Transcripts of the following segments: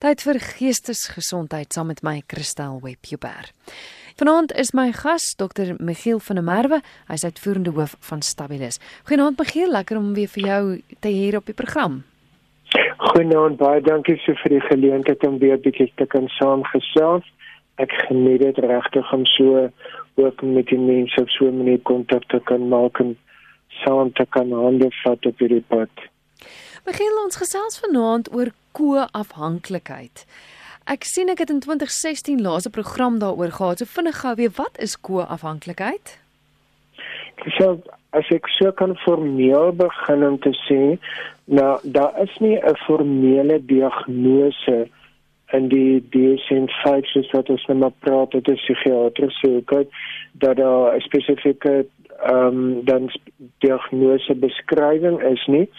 Tyd vir geestesgesondheid saam met my Christel Webber. Vanaand is my gas Dr. Michiel van der Merwe, hy's uitvoerende hoof van Stabilis. Goeienaand Michiel, lekker om weer vir jou te hier op die program. Goeienaand, baie dankie so vir die geleentheid om weer 'n bietjie te kan saamgesels. Ek geniet dit regtig om so ook met die mense op so 'n manier kontak te kan maak en saam te kan hande vat op hierdie pad. Begin ons gesels vanaand oor ko-afhanklikheid. Ek sien ek het in 2016 laaste program daaroor gehad. So vinnig gou weer, wat is ko-afhanklikheid? So as ek so kan formeel begin om te sê, nou daar is nie 'n formele diagnose in die DSM-5 soos wat ons nou maar praat, dit is psigiatriese hoek dat daar 'n spesifieke ehm um, dan diagnose beskrywing is nie.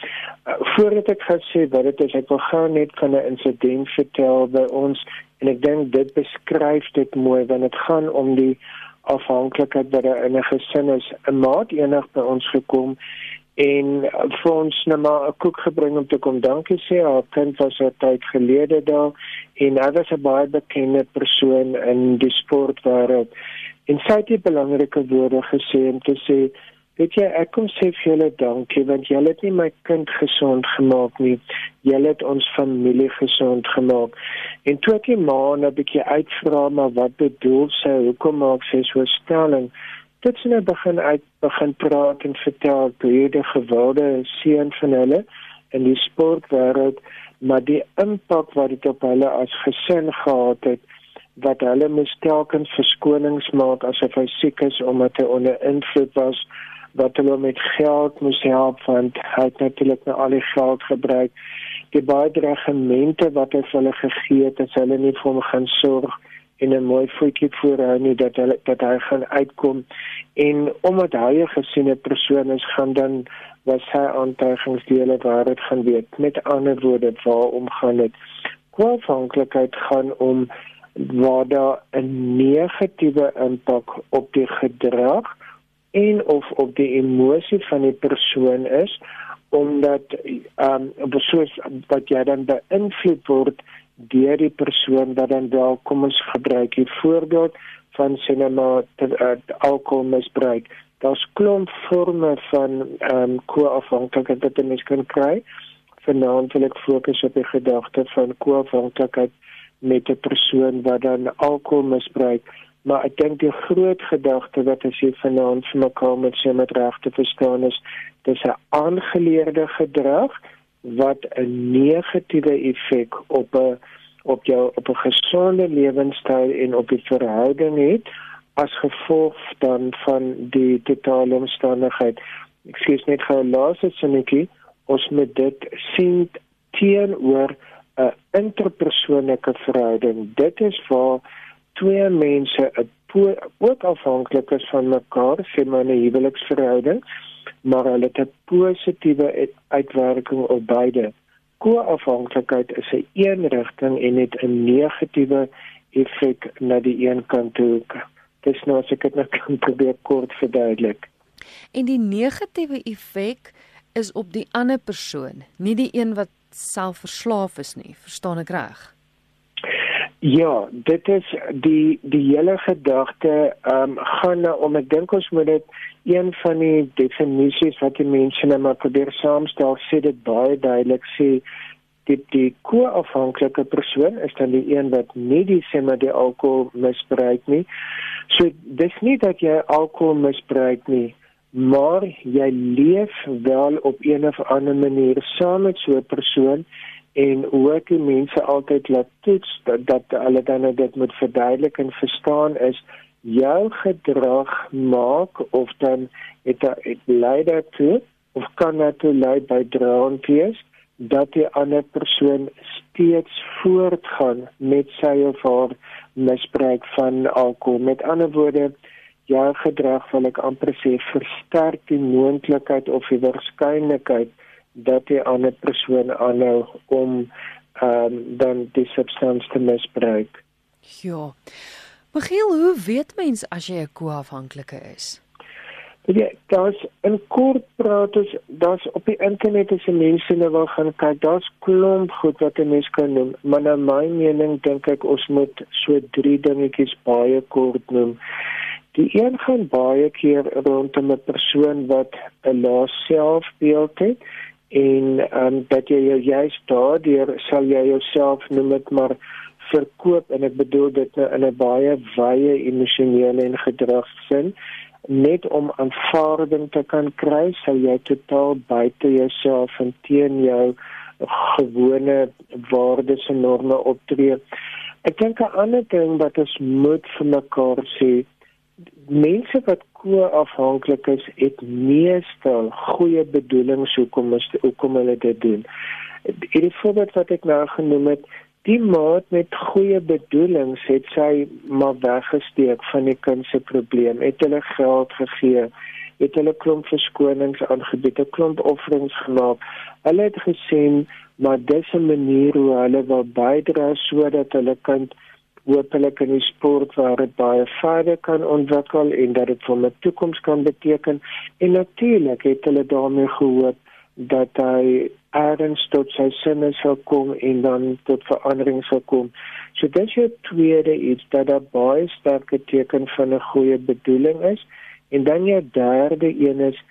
Uh, voordat ek gaan sê wat dit is, ek wil gou net van 'n insident vertel by ons en ek dink dit beskryf dit mooi want dit gaan om die afhanklikheid wat daar in 'n gesin is. 'n Maat eendag by ons gekom en vir ons net maar 'n koek gebring om te kom dankie sê. Haar kind was 'n tyd gelede daar en hy was 'n baie bekende persoon in die sportwêreld. En sy het die belangrike woorde gesê om te sê, weet jy, ek kom sê vir julle dankie want julle het nie my kind gesond gemaak nie. Julle het ons familie gesond gemaak. En toe ek die ma 'n bietjie uitvra maar wat bedoel sy? Hoekom maak sy so stelling? Dit sien ek begin uit begin praat en vertel hoe die gewilde seun van hulle in die sportwêreld maar die impak wat dit op hulle as gesin gehad het wat hulle moes telkens verskonings maak asof hy siek is omdat hy onder invloed was wat hulle met geld moes help want hy het natuurlik nou al die geld gebruik. Die baie dreigemente wat hy vir hulle gegee het as hulle nie vir hom gaan sorg en 'n mooi voetjie voorhou nie dat hulle dat hy gaan uitkom. En omdat hy 'n gesiene persoon is gaan dan was hy aantuigingsdele waar dit gaan weet met ander woorde waar omgaan dit kwalifikasie gaan om waar daar 'n negatiewe impak op die gedrag en of op die emosie van die persoon is omdat ehm um, soos wat jy dan beïnvloed word deur die persoon wat dan wel kom ons gebruik hier voorbeeld van sinema uh, alkoholmisbruik. Daar's klomp forme van ehm um, koafhanklikheid wat 'n mens kan kry. Vanaand wil ek fokus op die gedagte van koafhanklikheid met 'n persoon wat dan alkohol misbruik maar ek dink die groot gedagte wat as jy vanaand vir mekaar met sy met regte verstaan is dis 'n aangeleerde gedrag wat 'n negatiewe effek op 'n op jou op 'n gesonde lewenstyl en op die verhouding het as gevolg dan van die totale omstandigheid. Ek sê net gou laaste sinnetjie. Ons moet dit sien teenoor 'n interpersoonlike verhouding. Dit is waar twee mense 'n ook afhanklik is van mekaar, sê maar 'n huweliksverhouding, maar hulle het 'n positiewe uitwerking op beide. Ko-afhanklikheid is 'n een rigting en het 'n negatiewe effek na die een kant toe. Dis nou as ek dit net kan probeer kort verduidelik. En die negatiewe effek is op die ander persoon, nie die een wat self verslaaf is nie, verstaan ek reg? Ja, dit is die die hele gedagte ehm um, gaan nou om ek dink ons moet dit een van die definisies wat die mense nou maar probeer saamstel sê dit baie duidelik sê dit die koafhanklike persoon is dan die een wat nie die sê maar die alkohol misbruik nie. So dis nie dat jy alkohol misbruik nie maar jy leef wel op een of ander manier saam met so 'n persoon en ook die mense altyd laat toets dat, dat hulle dan dit moet verduidelik en verstaan is jou gedrag maak of dan het dit lei daartoe of kan dit lei by draanpies dat die ander persoon steeds voortgaan met sy of haar misbruik van alkohol. Met ander woorde jou gedrag wil ek amper sê versterk die moontlikheid of die waarskynlikheid dat die ander persoon aanhou om ehm um, dan die substansie te misbruik. Ja. Michiel, hoe weet mens as jy 'n koafhanklike is? Ja, daar's in kort praat is daar's op die internet is mense nou wil gaan kyk. Daar's klomp goed wat 'n mens kan doen, maar na my mening dink ek ons moet so drie dingetjies baie kort noem. Die een gaan baie keer rondom 'n persoon wat 'n lae selfbeeld het en um, dat jy jou juist daardeur sal jy jouself noem dit maar verkoop en ek bedoel dit nou in 'n baie wye emosionele en gedragsin net om aanvaarding te kan kry sal jy totaal buite jouself en teen jou gewone waardes en norme optree. Ek dink 'n ander ding wat ons moet vir mekaar sê, mense wat ko-afhanklik is, het meestal goeie bedoelings hoekom is hoekom hulle dit doen. Hierdie voorbeeld wat ek nou genoem het, die maat met goeie bedoelings het sy maar weggesteek van die kind se probleem. Het hulle geld gegee, het hulle klomp verskonings aangebied, 'n klomp offerings gemaak. Hulle het gesien maar dis 'n manier hoe hulle wil bydra sodat hulle kind hoopelik in die sport waar dit baie verder kan ontwikkel en dat dit vir 'n toekoms kan beteken. En natuurlik het hulle daarmee gehoop dat hy ergens tot sy sinne sal kom en dan tot verandering sal kom. So dit is tweede iets dat daar baie sterk teken van 'n goeie bedoeling is. En dan jou derde een is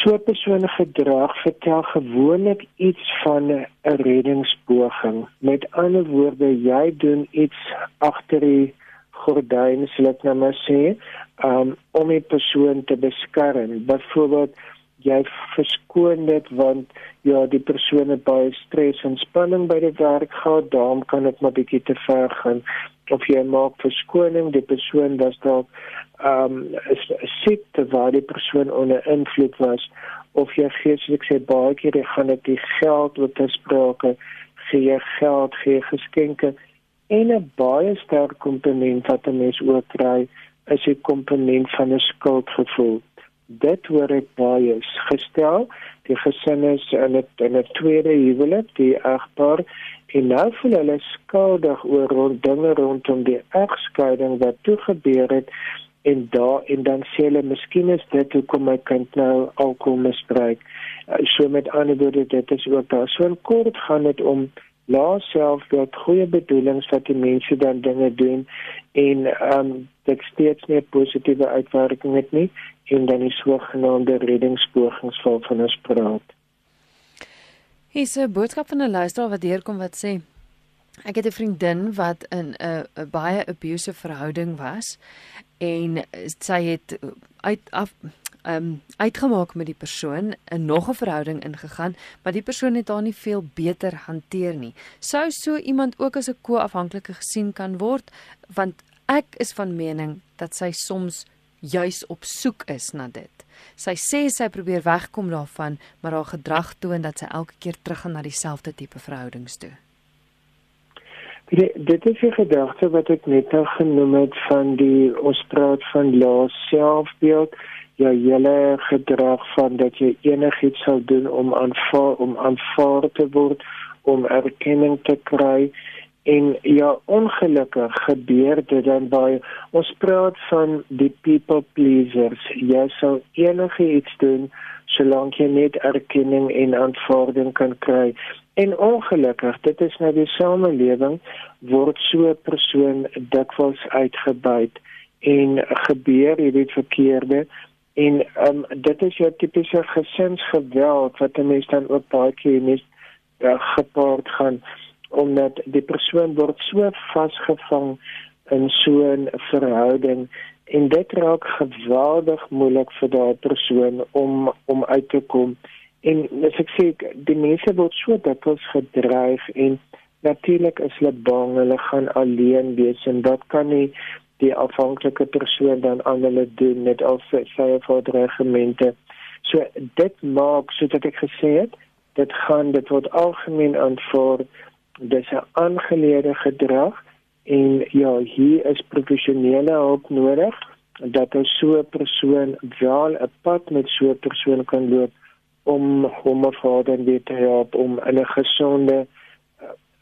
so 'n persoon gedrag vertel gewoonlik iets van 'n reddingspoging. Met ander woorde, jy doen iets agter die gordyn, sal ek nou maar sê, um, om 'n persoon te beskerm. Byvoorbeeld jy verskoon dit want ja die persoon het baie stres en spanning by die werk gehad daarom kan dit maar bietjie te ver gaan of jy maak verskoning die persoon was dalk ehm um, sit terwyl die persoon onder invloed was of jy geestelik sê baie keer jy gaan dit die geld wat besprake gee geld gee geskenke. En 'n baie sterk komponent wat 'n mens ook kry is 'n komponent van 'n skuldgevoel dit word ek baie gestel. Die gesin is in 'n in 'n tweede huwelik die egpaar en nou voel hulle skuldig oor rond dinge rondom die egskeiding wat toe gebeur het. En daar en dan sê hulle miskien is dit hoekom my kind nou alkohol misbruik. Uh, so met ander woorde dit is ook daar. So in kort gaan dit om laat self dat goeie bedoelings wat die mense dan dinge doen en ehm um, dit steeds nie positiewe uitwerking het nie en dan die sogenaamde reddingspogings val van ons praat. Hier is 'n boodskap van 'n luisteraar wat deurkom wat sê ek het 'n vriendin wat in 'n baie abusive verhouding was en sy het uit af um uitgemaak met die persoon in nog 'n verhouding ingegaan, maar die persoon het haar nie veel beter hanteer nie. Sou so iemand ook as 'n ko-afhanklike gesien kan word want ek is van mening dat sy soms juis op soek is na dit. Sy sê sy probeer wegkom daarvan, maar haar gedrag toon dat sy elke keer teruggaan na dieselfde tipe verhoudings toe. Die, dit is 'n gedagte wat ek net nou genoem het van die ons praat van lae selfbeeld, jou hele gedrag van dat jy enigiets sal doen om aanvaar om aanvaar te word, om erkenning te kry en ja ongelukkig gebeur dit dan baie. Ons praat van die people pleasers. Jy sal enige iets doen solank jy net erkenning en aanvaarding kan kry. En ongelukkig dit is nou die samelewing word so 'n persoon dikwels uitgebuit en gebeur hierdie verkeerde. En um, dit is jou tipiese gesinsgeweld wat 'n mens dan ook baie keer mis uh, gepaard gaan omdat die persoon word so vasgevang in so 'n verhouding en dit raak geweldig moeilik vir daai persoon om om uit te kom. En as ek sê die mense word so dikwels gedreig en natuurlik is hulle bang hulle gaan alleen wees en dit kan nie die afhanklike persoon dan aan hulle doen met al sy sy verdreigemente so dit maak soos ek gesê het dit gaan dit word algemeen aanvaar dis 'n aangeleerde gedrag en ja, hier is professionele hulp nodig dat 'n so 'n persoon wel 'n pad met so 'n persoon kan loop om hom of haar dan weer te help om 'n gesonde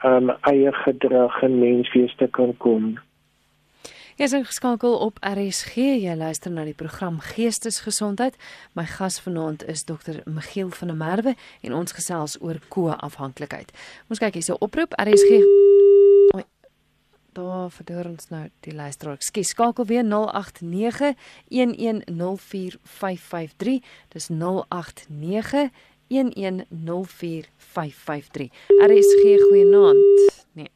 um, eie gedrag en menswees te kan kom. Jy is ingeskakel op RSG. Jy luister na die program Geestesgesondheid. My gas vanaand is Dr. Michiel van der Merwe en ons gesels oor koafhanklikheid. Ons kyk hierse oproep RSG. Oei. Daar verdoor ons nou die luisteraar. Ekskuus, skakel weer 089 1104553. Dis 089 1104553. RSG goeienaand. Nee.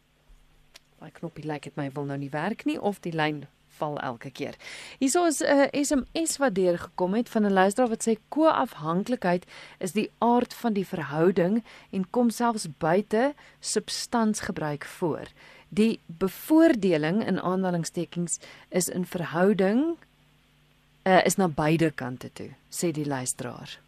Daai knoppie lyk dit my wil nou nie werk nie of die lyn val elke keer. Hierso is 'n uh, SMS wat deurgekom het van 'n luisteraar wat sê koafhanklikheid is die aard van die verhouding en kom selfs buite substansgebruik voor. Die bevoordeling in aanhalingstekens is in verhouding uh, is na beide kante toe, sê die luisteraar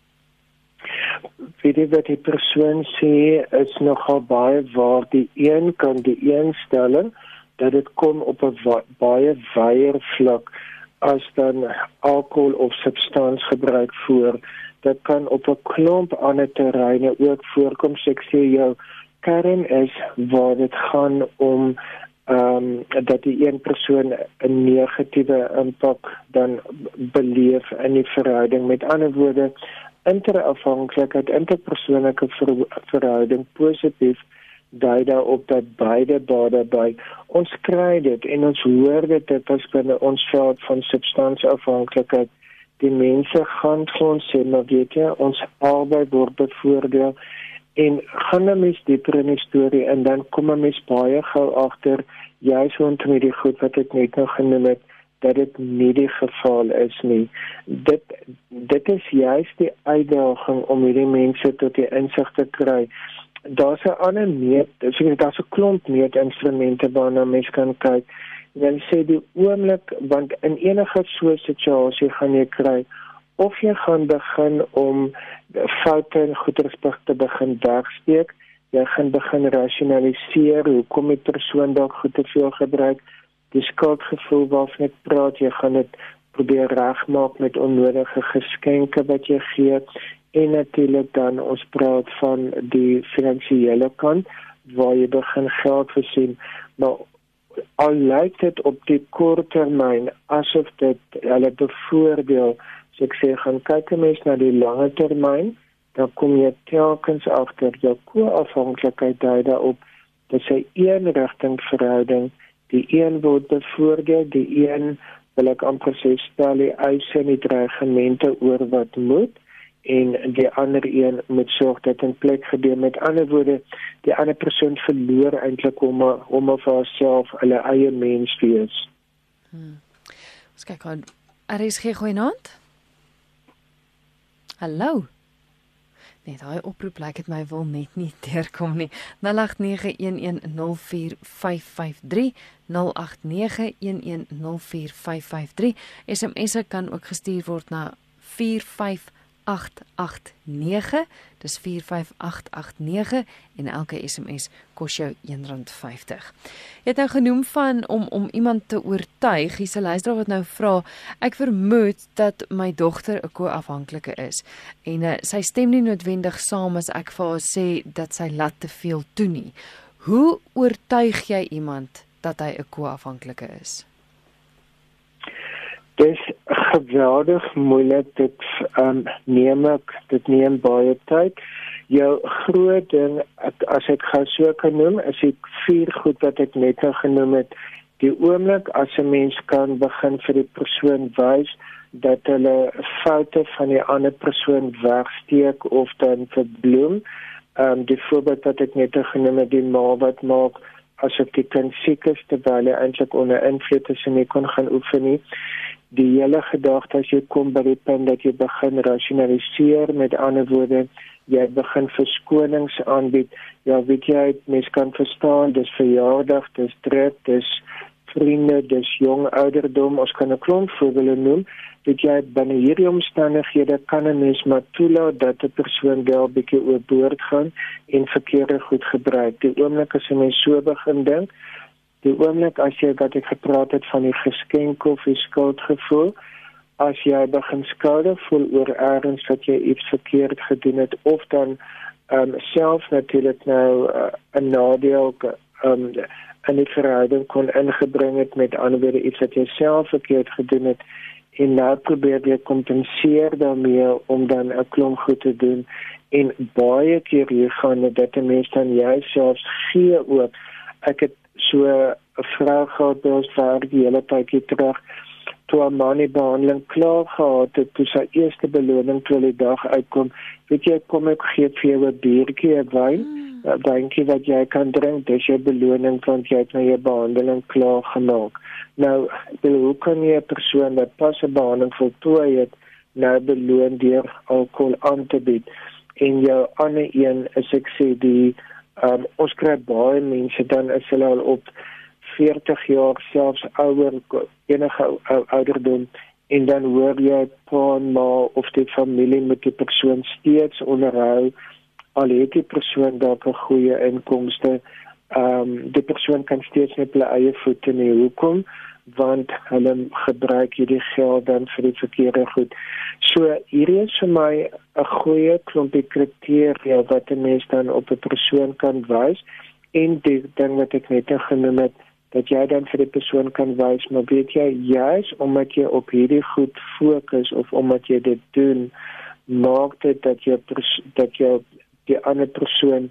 weet jy wat die persoon sê is nogal baie waar? Die een kan die een stelling dat dit kom op 'n baie wyeer vlak as dan alkohol of substansgebruik voor. Dit kan op 'n klomp ander terreine ook voorkom. Ek sê jou kern is waar dit gaan om ehm um, dat die een persoon 'n negatiewe impak dan beleef in die verhouding. Met ander woorde interafhanklikheid, interpersoonlike ver, verhouding positief dui daarop dat beide bade by ons kry dit en ons hoor dit dit is binne ons veld van substansieafhanklikheid. Die mense gaan ons sê maar weet jy ons albei word bevoordeel. En gaan 'n mens dieper in die storie en dan kom 'n mens baie gou agter jy so met die goed wat ek net nou genoem het dat dit nie die geval is nie. Dit dit is juist die uitdaging om hierdie mense tot die insig te kry. Daar's 'n ander meet, ek daar's 'n klomp meetinstrumente waarna mens kan kyk. En sê die oomblik want in enige so 'n situasie gaan jy kry of jy gaan begin om foute en goederspig te begin wegsteek. Jy gaan begin rasionaliseer hoekom die persoon dalk goed te veel gebruik die skuldgevoel waarvan ek praat, jy gaan dit probeer regmaak met onnodige geskenke wat jy gee en natuurlik dan ons praat van die finansiële kant waar jy begin geld versien maar al lyk dit op die kort termyn asof dit hulle bevoordeel so ek sê gaan kyk mens na die lange termyn dan kom jy telkens agter jou koafhanklikheid daai daarop dis 'n eenrigting verhouding die een word bevoordeel die een wil ek amper sê stel die eise en die dreigemente oor wat moet en die ander een moet sorg dat 'n plek gebeur met ander woorde die ander persoon verloor eintlik om om of haarself hulle eie mens wees. Hmm. Ons kyk aan. Er is geen goeie naand. Hallo. Nee, daai oproep lyk dit my wil net nie deurkom nie. 0891104553 0891104553 SMS kan ook gestuur word na 45 889 dis 45889 en elke SMS kos jou R1.50. Jy het nou genoem van om om iemand te oortuig. Hier's 'n luisteraar wat nou vra, ek vermoed dat my dogter 'n koafhanklike is en uh, sy stem nie noodwendig saam as ek vir haar sê dat sy laat te veel toe nie. Hoe oortuig jy iemand dat hy 'n koafhanklike is? Dis geweldig moeilik dit um, neem ek dit neem baie tyd. Jou groot ding as ek gou so kan noem, is die vier goed wat ek net nou genoem het. Die oomblik as 'n mens kan begin vir die persoon wys dat hulle foute van die ander persoon wegsteek of dan verbloem. Ehm um, die voorbeeld wat ek net nou genoem het, die ma wat maak asof die kind siek is terwyl hy eintlik onder invloed is en nie kon gaan oefen nie die hele gedagte as jy kom by die punt dat jy begin rasionaliseer met ander woorde jy begin verskonings aanbied ja weet jy mens kan verstaan dis verjaardag dis druk dis vriende dis jong ouderdom ons kan 'n klomp voorbeelde noem dit jy binne hierdie omstandighede kan 'n mens maar toelaat dat 'n persoon wel bietjie oorboord gaan en verkeerde goed gebruik. Die oomblik as jy mens so begin dink die oomblik as jy dat ek gepraat het van die geskenk of die skuldgevoel as jy begin skuldig voel oor ergens wat jy iets verkeerd gedoen het of dan um, self natuurlik nou uh, 'n nadeel um, in die verhouding kon ingebring het. Met ander woorde iets wat jy self verkeerd gedoen het. En nou probeer jy kompenseer daarmee om dan 'n klomp goed te doen. En baie keer hier gaan dit dat mense dan jouself gee ook. Ek het so 'n vrou gehad wat vir die hele tydjie terug. Toe 'n man die behandeling klaar gehad het toe sy eerste beloning toe die dag uitkom weet jy kom ek gee vir jou 'n biertjie en wyn. Mm. Uh, dankie dat jy kan drink. Dis jou beloning want jy het nou jou behandeling klaar gemaak. Nou hoe kan jy 'n persoon wat pas 'n behandeling voltooi het nou beloon deur alkohol aan te bied? En jou ander een is ek sê die um, ons kry baie mense dan is hulle al op 40 jaar selfs ouer enige ouderdom en dan hoor jy pa ma of die familie met die persoon steeds onderhou al het die persoon dalk 'n goeie inkomste ehm um, die persoon kan steeds net hulle eie voete nie hoekom want hulle gebruik hierdie geld dan vir die verkeerde goed. So hierdie is vir my 'n goeie klompie kriteria wat 'n mens dan op 'n persoon kan wys en die ding wat ek net genoem het dat jy dan vir die persoon kan wys maar weet jy juis omdat jy op hierdie goed fokus of omdat jy dit doen maak dit dat jy dat jy die ander persoon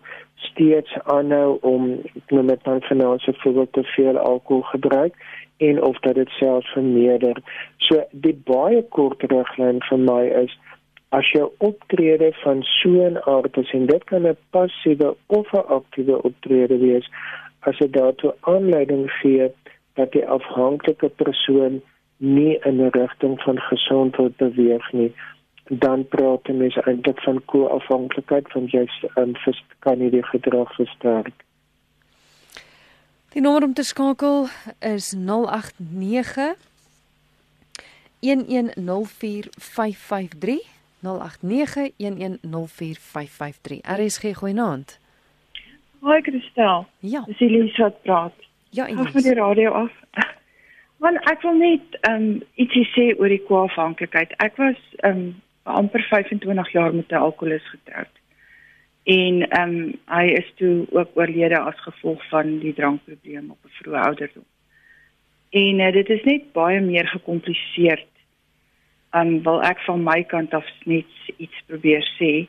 steeds aanhou om nou met dan finansiële voorbeeld te veel alkohol gebruik en of dat dit selfs vermeerder. So die baie kort riglyn vir my is as jy optrede van so 'n aard is en dit kan 'n passiewe of 'n aktiewe optrede wees as dit daartoe aanleiding gee dat die afhanklike persoon nie in 'n rigting van gesondheid beweeg nie dan praat ons eintlik van ko-afhanklikheid van jy um, kan nie die gedrag versterk. Die nommer om te skakel is 089 1104553 089 1104553. RSG goeienaand. Hoi Christel. Ja. Dis Elise wat praat. Ja, Elise. Ek het die radio af. Want ek wil net ehm um, ietsie sê oor die kwaafhanklikheid. Ek was ehm um, amper 25 jaar met 'n alkoholist getroud en ehm um, hy is toe ook oorlede as gevolg van die drankprobleem op 'n vroeë ouderdom. En uh, dit is net baie meer gekompliseerd. Ehm um, wil ek van my kant af net iets probeer sê.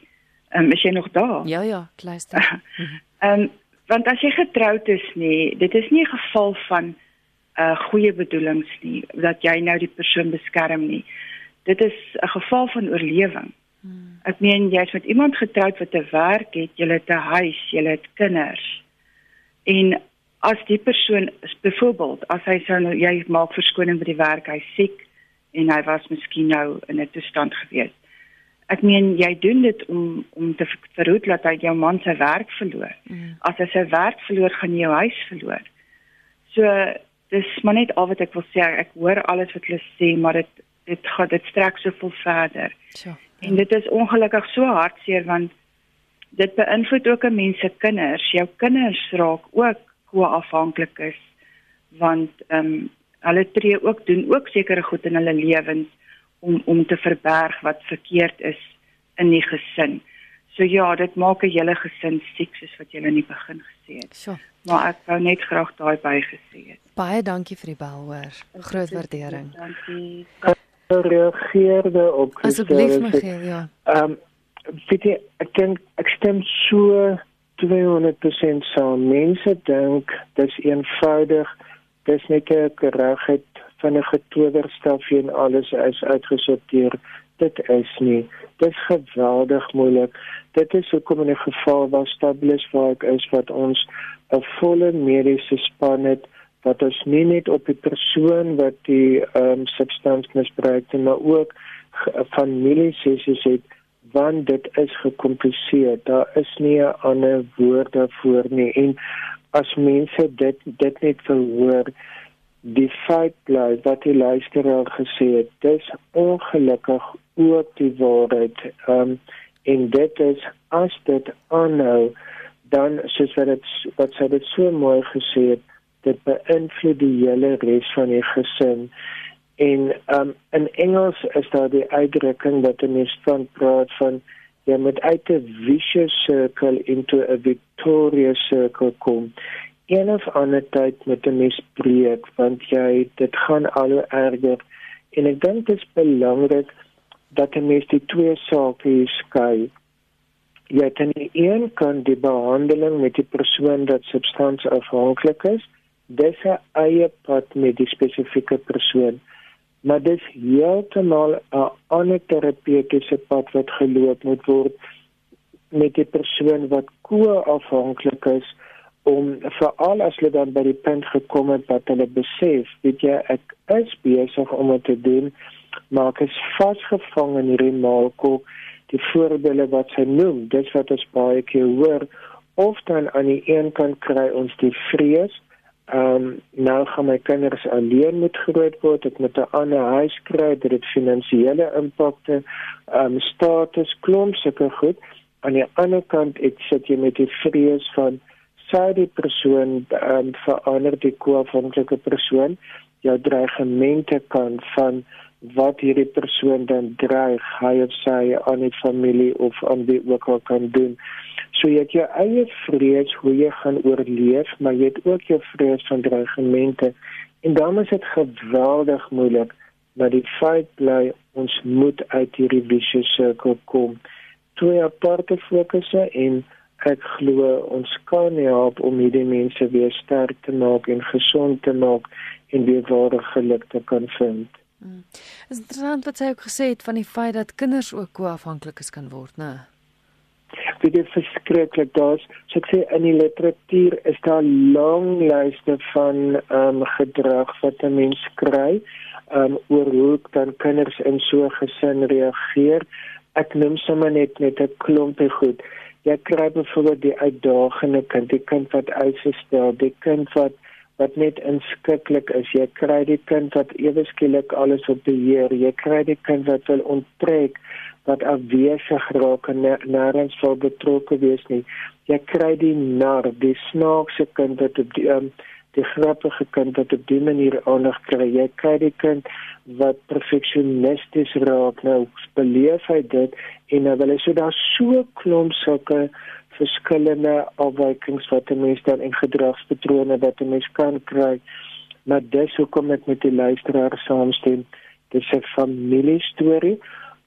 Ehm um, is jy nog daar? Ja ja, luister. Ehm um, want as jy getroud is nie, dit is nie 'n geval van uh goeie bedoelings nie dat jy nou die persoon beskerm nie. Dit is 'n geval van oorlewing. Hmm. Ek meen jy's met iemand getroud wat 'n werk het, jy het 'n huis, jy het kinders. En as die persoon byvoorbeeld, as hy sou nou jy maak verskoning by die werk, hy siek en hy was miskien nou in 'n toestand gewees. Ek meen jy doen dit om om te verhoed dat hy jou man sy werk verloor. Mm. As hy sy werk verloor, gaan jy jou huis verloor. So dis maar net al wat ek wil sê. Ek hoor alles wat hulle sê, maar dit dit gaan dit strek so veel verder. Sure. En dit is ongelukkig so hartseer want dit beïnvloed ook 'n mens se kinders. Jou kinders raak ook ko-afhanklik is want ehm um, hulle tree ook doen ook sekere goed in hulle lewens om om te verberg wat verkeerd is in die gesin. So ja, dit maak 'n hele gesin siek soos wat jy in die begin gesê het. So. Maar ek wou net graag daai bygesê het. Baie dankie vir die bel hoor. Groot waardering. Dankie reageerde op Asseblief Michiel, ja. Ehm um, weet jy ek dink ek stem so 200% saam. Mense dink dis eenvoudig. Dis net 'n regheid van 'n getowerstafie en alles is uitgesorteer. Dit is nie. Dit is geweldig moeilik. Dit is hoekom in 'n geval waar stabilis waar ek is wat ons 'n volle mediese span het wat ons nie net op die persoon wat die ehm um, substansie misbruik nie, maar ook familiesessies het want dit is gekompliseer. Daar is nie 'n ander woord daarvoor nie en as mense dit dit net verhoor die feit bly wat die luisteraar gesê het, dis ongelukkig ook die waarheid. Ehm um, en dit is as dit aanhou dan soos wat dit wat sy dit so mooi gesê het dit beïnvloed die hele res van die gesin. En um in Engels is daar die uitdrukking wat in die stand praat van jy moet uit 'n vicious circle into a victorious circle kom. een of ander tyd met 'n mens breek want jy dit gaan al hoe erger en ek dink dit is belangrik dat 'n mens die twee sake skei. Jy het aan die een kant die behandeling met die persoon wat substansieafhanklik is, dis 'n eie pad met die spesifieke persoon. Maar dis heeltemal 'n ander terapeutiese pad wat geloop moet word met die persoon wat ko-afhanklik is om veral as hulle dan by die punt gekom het dat hulle besef, weet jy, ek is besig om dit te doen, maar ek is vasgevang in hierdie maalkok, die voorbeelde wat sy noem, dit wat ons baie keer hoor, of dan aan die een kant kry ons die vrees, ehm um, nou gaan my kinders alleen moet groot word, ek moet 'n ander huis kry, dit het finansiële impakte, ehm um, status klomp sulke goed. Aan die ander kant, ek sit jy met die vrees van sou die persoon um, verander die koafhanklike persoon jou dreigemente kan van wat hierdie persoon dan dreig hy of sy aan die familie of aan die ook al kan doen. So jy het jou eie vrees hoe jy gaan oorleef maar jy het ook jou vrees van dreigemente. En dan is dit geweldig moeilik maar die feit bly ons moet uit hierdie vicious circle kom. Twee aparte fokusse en ek glo ons kan help om hierdie mense weer sterk te maak en gesond te maak en weer ware geluk te kan vind. Hmm. Is interessant wat sy ook gesê het van die feit dat kinders ook koafhanklikes kan word, né? Dit is verskriklik daas. So ek sê in die literatuur is daar lang lyste van ehm um, gedrag wat 'n mens kry, ehm um, oor hoe dan kinders in so 'n gesin reageer. Ek noem sommer net net 'n klompie goed jy kry byvoorbeeld die uitdagende kind, die kind wat uitstel, die kind wat wat net inskikkelik is. Jy kry die kind wat ewe skielik alles op beheer. Jy kry die kind wat wil onttrek, wat afwesig raak en nêrens sou betrokke wees nie. Jy kry die nar, die snaakse kind wat op die um, die grappige kind wat op die manier aandag kry. Jy kry die kind wat perfeksionisties raak. Nou beleef hy dit en nou wil hy so daar so klomp sulke verskillende afwykings wat 'n mens dan in gedragspatrone wat 'n mens kan kry. Maar dis hoekom ek met die luisteraar saamstem. Dit is 'n familiestorie.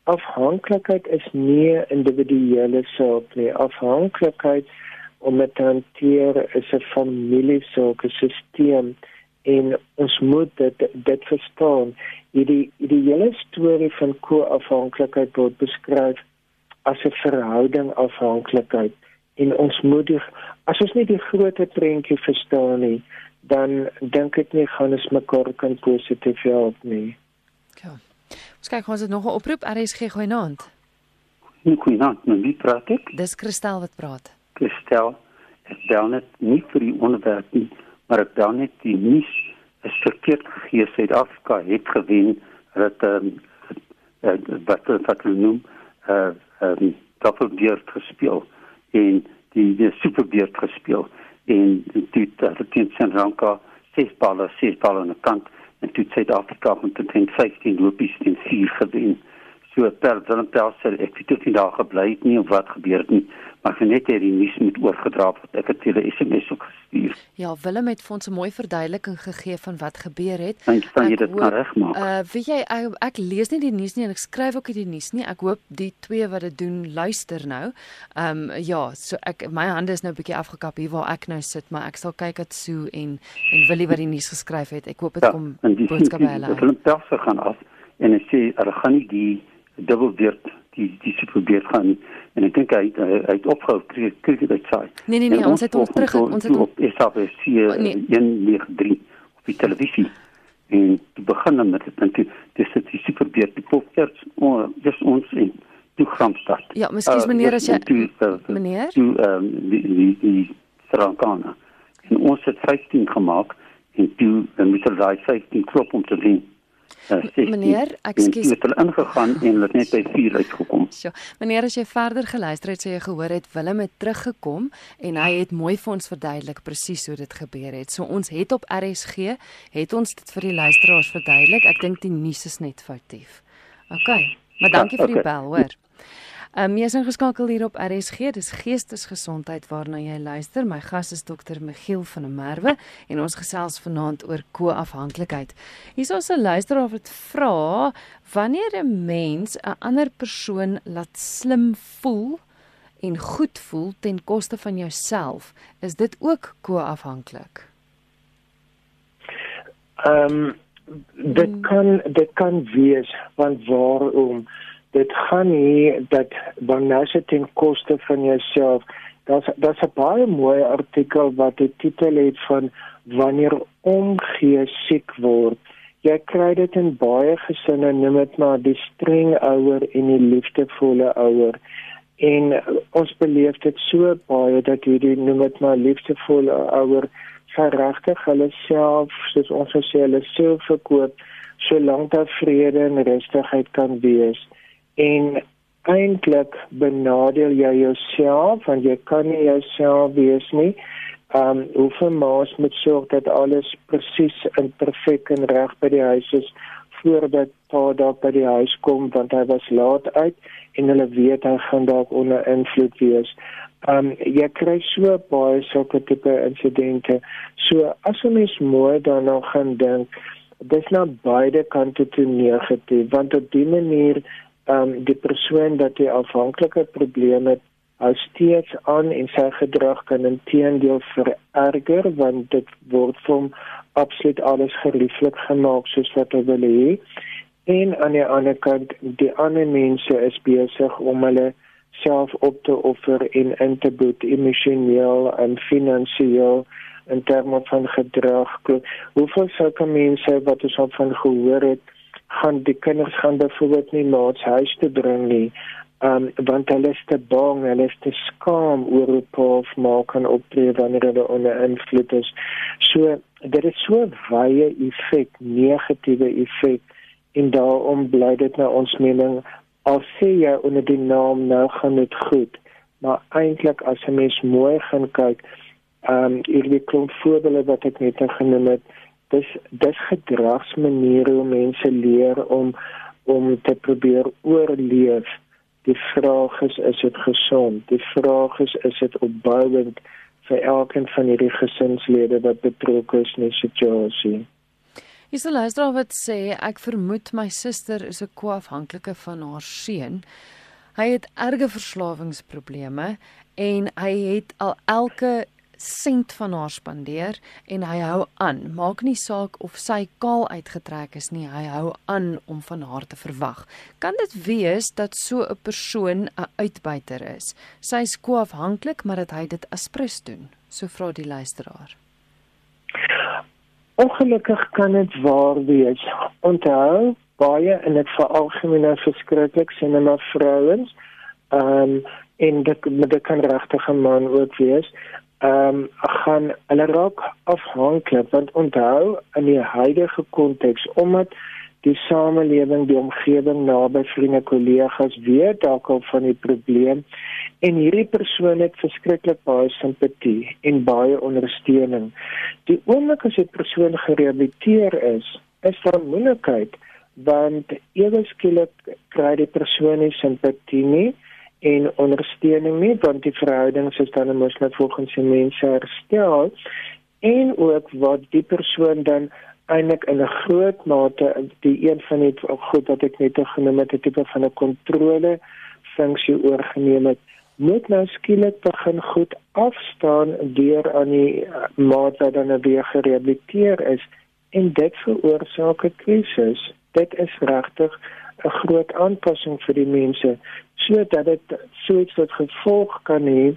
Afhanklikheid is nie 'n individuele saak nie. Afhanklikheid om dit te hanteer is 'n familie sulke stelsel en ons moet dit dit verstaan. Hierdie die hele storie van ko-afhanklikheid word beskryf as 'n verhouding afhanklikheid en ons moet die, as ons nie die groot prentjie verstaan nie, dan dink ek nie gaan ons mekaar kan positief help nie. Ja. Ons kyk ons het nog 'n oproep RSG goeienaand. Goeienaand, nou wie praat ek? Dis Christel wat praat gestel. Ek bel net nie vir die onderwerp nie, maar ek bel net die nuus is verkeerd gegee. Suid-Afrika het gewen dat ehm um, wat wat hulle noem eh uh, ehm um, doppelbeurt gespeel en die die superbeurt gespeel en dit het teen Sri Lanka ses balle, ses balle aan die kant en toe Suid-Afrika met 15 lopies teen 4 gewen. So per Willem Pelser, ek het dit nie daar gebly het nie of wat gebeur het nie, maar sy net hierdie nuus moet oorgedra word. Ek het hulle SMS ook gestuur. Ja, Willem het vir ons 'n mooi verduideliking gegee van wat gebeur het. Dink jy jy dit kan regmaak? Uh weet jy ek, ek lees nie die nuus nie en ek skryf ook nie die nuus nie. Ek hoop die twee wat dit doen luister nou. Ehm um, ja, so ek my hande is nou 'n bietjie afgekap hier waar ek nou sit, maar ek sal kyk at Sue en en Willie wat die nuus geskryf het. Ek hoop dit ja, kom boodskappe hulle. Willem Pelser gaan af en hy sê hulle gaan nie die dubbelbeurt die die se probeer gaan en ek dink hy hy, hy het opgehou kry kry dit sê. Nee nee nee, ons het ons terug ons het op SABC 193 op die televisie en die begin met dit en dis dit die superbeurt die popsters dis ons in toe Gramstad. Ja, miskien meneer as jy toe, uh, meneer toe ehm um, die die, die Sarankana. En ons het 15 gemaak en toe dan moet hulle daai 15 klop om te wen. Uh, meneer, ekskuus. Ek het hulle ingegaan en hulle het net by 4 uitgekom. So, meneer, as jy verder geluister het, sê jy gehoor het Willem het teruggekom en hy het mooi vir ons verduidelik presies hoe dit gebeur het. So ons het op RSG het ons dit vir die luisteraars verduidelik. Ek dink die nuus is net foutief. OK. Maar dankie ja, okay. vir die bel, hoor. Um, jy is ingeskakel hier op RSG. Dis Geestesgesondheid waarna jy luister. My gas is dokter Michiel van der Merwe en ons gesels vanaand oor ko-afhanklikheid. Hier is 'n luisteraar wat vra wanneer 'n mens 'n ander persoon laat slim voel en goed voel ten koste van jouself, is dit ook ko-afhanklik? Ehm um, dit hmm. kan dit kan wees want waarom dit gaan nie dat wanneer jy ten koste van jouself daar's daar's 'n baie mooi artikel wat die titel het van wanneer omgee siek word. Jy kry dit in baie gesinne noem dit maar die streng ouer en die liefdevolle ouer. En ons beleef dit so baie dat hierdie noem dit maar liefdevolle ouer verregtig hulle self soos ons sê hulle self verkoop solank daar vrede en rustigheid kan wees en eintlik benadeel jy jouself want jy kan nie jouself wees nie um hoeveel maas moet sorg dat alles presies en perfek en reg by die huis is voordat pa daar by die huis kom want hy was laat uit en hulle weet hy gaan dalk onder invloed wees Um jy kry so baie sulke tipe insidente. So as jy mens mooi daarna gaan dink, dis nou beide kante toe negatief want op die manier um die persoon wat die afhanklike probleme het, hou steeds aan en sy gedrag kan intedeel vererger want dit word van absoluut alles gerieflik gemaak soos wat hy wil hê. En aan die ander kant, die ander mense is besig om hulle self op te offer en in te boet emosioneel en finansiëel in terme van gedrag. Hoeveel sulke mense wat ons al van gehoor het, gaan die kinders gaan byvoorbeeld nie na huis te bring nie. Um want hulle is te bang, hulle is te skaam oor hoe poof maak kan optree wanneer hulle onder invloed is. So dit is so baie effek, negatiewe effek en daarom bly dit na ons mening al sê jy onder die naam nou gaan dit goed maar eintlik as 'n mens mooi gaan kyk ehm um, hierdie klomp voorbeelde wat ek net genoem het dis dis gedragsmaniere hoe mense leer om om te probeer oorleef. Die vraag is is dit gesond die vraag is is dit opbouend vir elkeen van hierdie gesinslede wat betrokke is in die situasie? Hier's 'n luisteraar wat sê ek vermoed my suster is 'n koafhanklike van haar seun. Hy het erge verslawingsprobleme en hy het al elke sent van haar spandeer en hy hou aan. Maak nie saak of sy kaal uitgetrek is nie, hy hou aan om van haar te verwag. Kan dit wees dat so 'n persoon 'n uitbuiter is? Sy is koafhanklik, maar dat hy dit aspres doen. So vra die luisteraar. Ongelukkig kan dit waar wees. Onthou baie en dit veralgemeen verskriklik sien maar vrouens. Ehm um, en dit regtig 'n man ook wees. Ehm um, gaan hulle raak afhanklik want onthou in die huidige konteks omdat die samelewing, die omgewing naby vriende, kollegas weet dalk al van die probleem en hierdie persoon het verskriklik baie simpatie en baie ondersteuning. Die oomblik as 'n persoon gerehabiliteer is, is daar moontlikheid want ewe skielik kry die persoon nie simpatie nie en ondersteuning nie want die verhoudings is dan mos net volgens die mense herstel en ook wat die persoon dan eintlik in 'n groot mate die een van die goed wat ek net genoem het, 'n tipe van 'n kontrole funksie oorgeneem het, moet nou skielik begin goed afstaan deur aan die uh, maat wat dan weer gerehabiliteer is en dit veroorsaak 'n krisis. Dit is regtig 'n groot aanpassing vir die mense sodat dit soets wat gevolg kan hê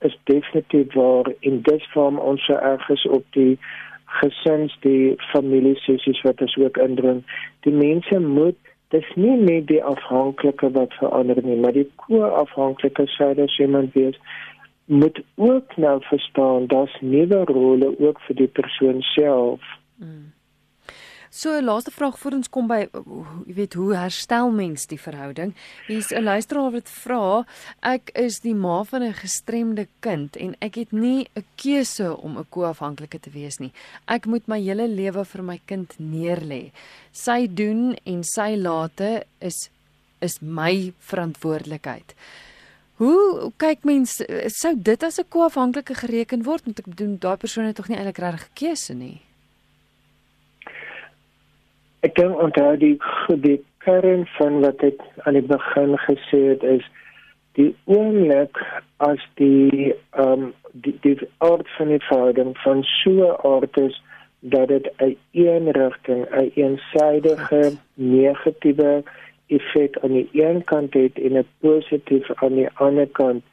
is definitief waar in dis vorm ons so erg is op die gesins die familie sessies wat ons ook indring die mense moet dis nie net die afhanklike wat verander nie maar die ko-afhanklike sou as iemand wees moet ook nou verstaan dat nuwe rolle ook vir die persoon self mm. So laaste vraag voor ons kom by jy weet hoe herstel mens die verhouding? Hier's 'n luisteraar wat vra, ek is die ma van 'n gestremde kind en ek het nie 'n keuse om 'n koafhanklike te wees nie. Ek moet my hele lewe vir my kind neerlê. Sy doen en sy late is is my verantwoordelikheid. Hoe kyk mens sou dit as 'n koafhanklike gereken word want ek bedoel daai persoon het tog nie eintlik reg gekeuse nie. Ek dink onthou die die kern van wat ek aan die begin gesê het is die oomblik as die ehm um, die die aard van die verhouding van so aard is dat dit 'n een rigting 'n eensidige negatiewe effek aan die een kant het en 'n positief aan die ander kant.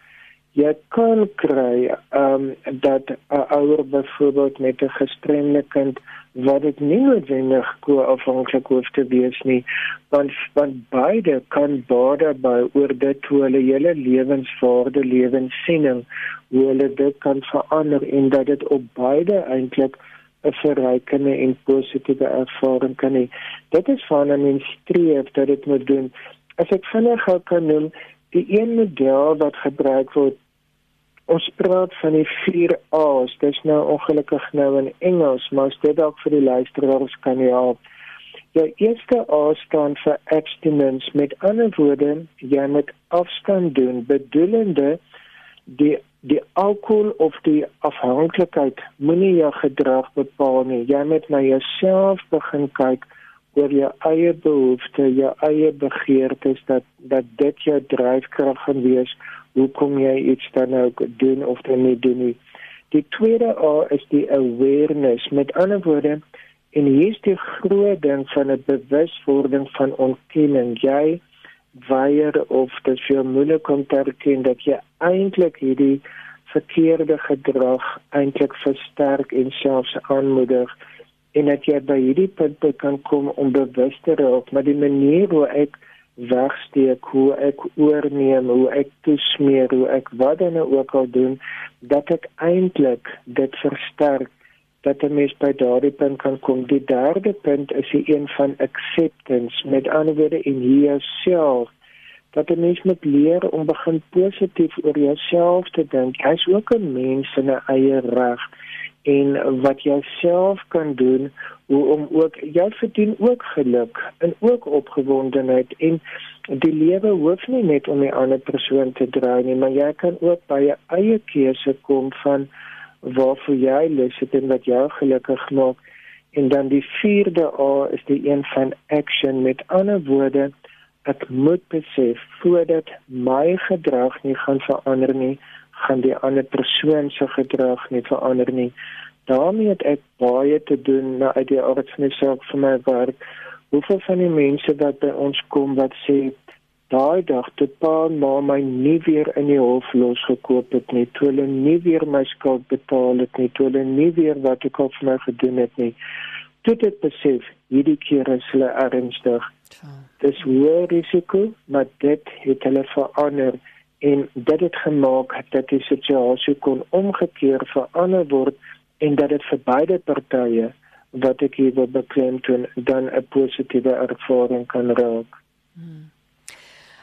Jy kan kry ehm um, dat 'n ouer byvoorbeeld met 'n gestremde kind wat dit nie noodwendig koafhanklik hoef te wees nie want want beide kan baie by oor dit hoe hulle hele lewensvaarde lewenssiening hoe hulle dit kan verander en dat dit op beide eintlik 'n verrykende en positiewe ervaring kan hê. Dit is van 'n mens streef dat dit moet doen. As ek vinnig gou kan noem, die een model wat gebruik word Ons praat van die 4 A's. Dis nou ongelukkig nou in Engels, maar dit dalk vir die luisteraars kan help. Jou eerste A staan vir abstinence. Met ander woorde, jy moet afstand doen, bedoelende die die alkohol of die afhanklikheid moenie jou gedrag bepaal nie. Jy moet na jouself begin kyk oor jou eie behoeftes, jou eie begeertes dat dat dit jou dryfkrag gaan wees hoekom jy iets dan ook doen of dan nie doen nie. Die tweede A is die awareness. Met ander woorde, en hier is die groot ding van 'n bewuswording van ontkenning. Jy weier of dit vir moeilik om te erken dat jy eintlik hierdie verkeerde gedrag eintlik versterk en selfs aanmoedig en dat jy by hierdie punt kan kom om bewus te raak maar die manier hoe ek wegsteek hoe ek oorneem hoe ek toesmeer hoe ek wat dan ook al doen dat ek eintlik dit versterk dat 'n mens by daardie punt kan kom. Die derde punt is die een van acceptance. Met ander woorde in jouself dat 'n mens moet leer om begin positief oor jouself te dink. Jy's ook 'n mens in 'n eie reg en wat jy self kan doen om ook jy verdien ook geluk en ook opgewondenheid en die lewe hoef nie net om 'n ander persoon te draai nie maar jy kan ook by jou eie keuse kom van waarvoor jy lus het en wat jou gelukkig maak. En dan die vierde A is die een van action. Met ander woorde ek moet besef voordat my gedrag nie gaan verander nie gaan die ander persoon se gedrag nie verander nie daarmee het ek baie te doen na uit die aard van die saak vir my werk. Hoeveel van die mense wat by ons kom wat sê daai dag te pa maar my nie weer in die hof losgekoop het nie, toe hulle nie weer my skuld betaal het nie, toe hulle nie weer wat ek al vir my gedoen het nie. Toe dit besef, hierdie keer is hulle ernstig. Dis hoë risiko, maar dit het hulle verander en dit het gemaak dat die situasie kon omgekeer verander word en dat dit vir beide partye wat ek hier wil beklemtoon dan 'n positiewe ervaring kan raak. Hmm.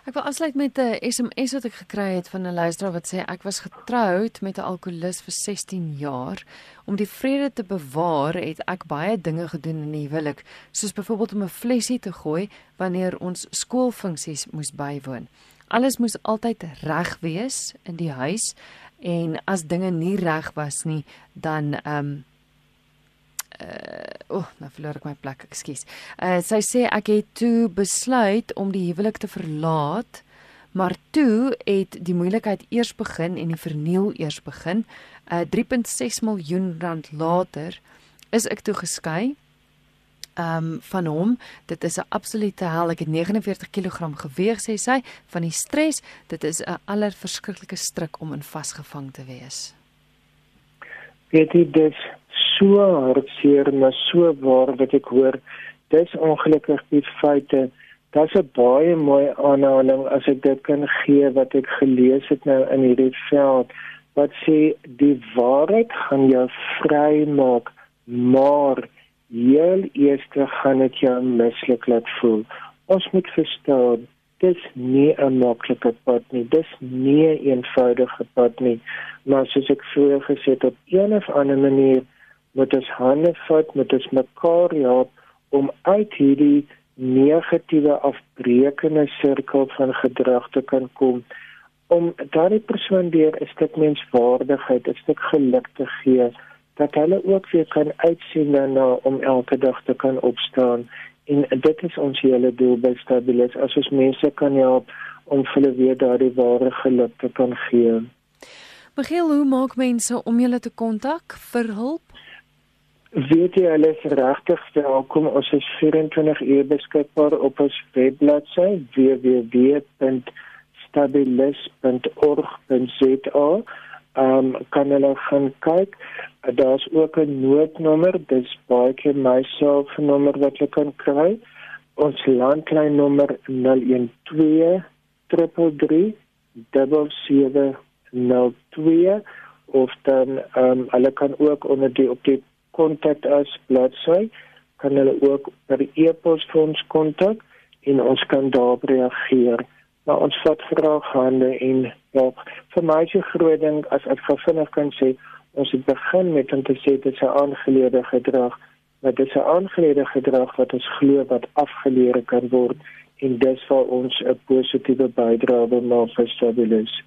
Ek wil afsluit met 'n SMS wat ek gekry het van 'n luisteraar wat sê ek was getroud met 'n alkolikus vir 16 jaar. Om die vrede te bewaar het ek baie dinge gedoen in die huwelik, soos byvoorbeeld om 'n flesie te gooi wanneer ons skoolfunksies moes bywoon. Alles moes altyd reg wees in die huis en as dinge nie reg was nie dan ehm um, uh oh, nou verloor ek my plek, ekskuus. Uh sy sê ek het toe besluit om die huwelik te verlaat, maar toe het die moeilikheid eers begin en die verniel eers begin. Uh 3.6 miljoen rand later is ek toe geskei um van hom. Dit is 'n absolute hel. Ek het 49 kg geweeg sê sy van die stres. Dit is 'n allerverskriklike stryk om in vasgevang te wees. Weet jy dit so hartseer maar so waar wat ek hoor. Dis ongelukkig die feite. Daar's 'n baie mooi aanhaling as ek dit kan gee wat ek gelees het nou in hierdie veld wat sê die waarheid gaan jou vry maak maar heel eers gaan dit jou mislik laat voel. Ons moet verstaan, dis nie 'n maklike pad nie. Dis nie 'n eenvoudige pad nie. Maar soos ek vroeër gesê het, op 'n of ander manier moet ons hande vat met ons mekaar help om uit hierdie negatiewe afbreekende sirkel van gedrag te kan kom om daardie persoon weer 'n stuk menswaardigheid, 'n stuk geluk te gee dat hulle ook weer kan uitsien daarna om elke dag te kan opstaan en dit is ons hele doel by Stabilis as ons mense kan help om hulle weer daardie ware geluk te kan gee. Miguel, hoe maak mense om julle te kontak vir hulp? Weet jy hulle is regtig welkom. Ons is 24 uur beskikbaar op ons webbladsy www.stabilis.org.za. Um, kan hulle gaan kyk. Daar's ook 'n noodnommer, dis baie keer my selfnommer wat jy kan kry. Ons landlyn nommer 012 333 7702 of dan um, hulle kan ook onder die op die kontak as bladsy kan hulle ook per e-pos vir ons kontak en ons kan daarop reageer. Maar ons vat graag hande en help. Vir my se groot ding as ek vinnig kan sê, ons het begin met om te sê dit is 'n aangeleerde gedrag, maar dit is 'n aangeleerde gedrag wat ons glo wat afgeleer kan word en dis vir ons 'n positiewe bydrae maak vir stabiliteit.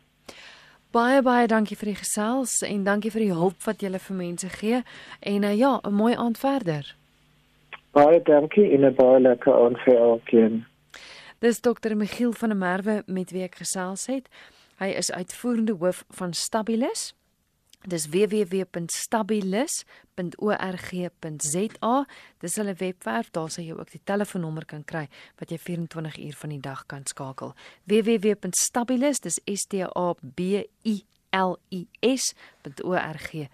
Baie baie dankie vir die gesels en dankie vir die hulp wat jy vir mense gee en uh, ja, 'n mooi aand verder. Baie dankie en 'n baie lekker aand vir alkeen. Dis dokter Michiel van der Merwe met wie ek gesels het. Hy is uitvoerende hoof van Stabilis. Dis www.stabilis.org.za. Dis hulle webwerf, daar sal jy ook die telefoonnommer kan kry wat jy 24 uur van die dag kan skakel. www.stabilis, dis S T A B I L I S.org.za.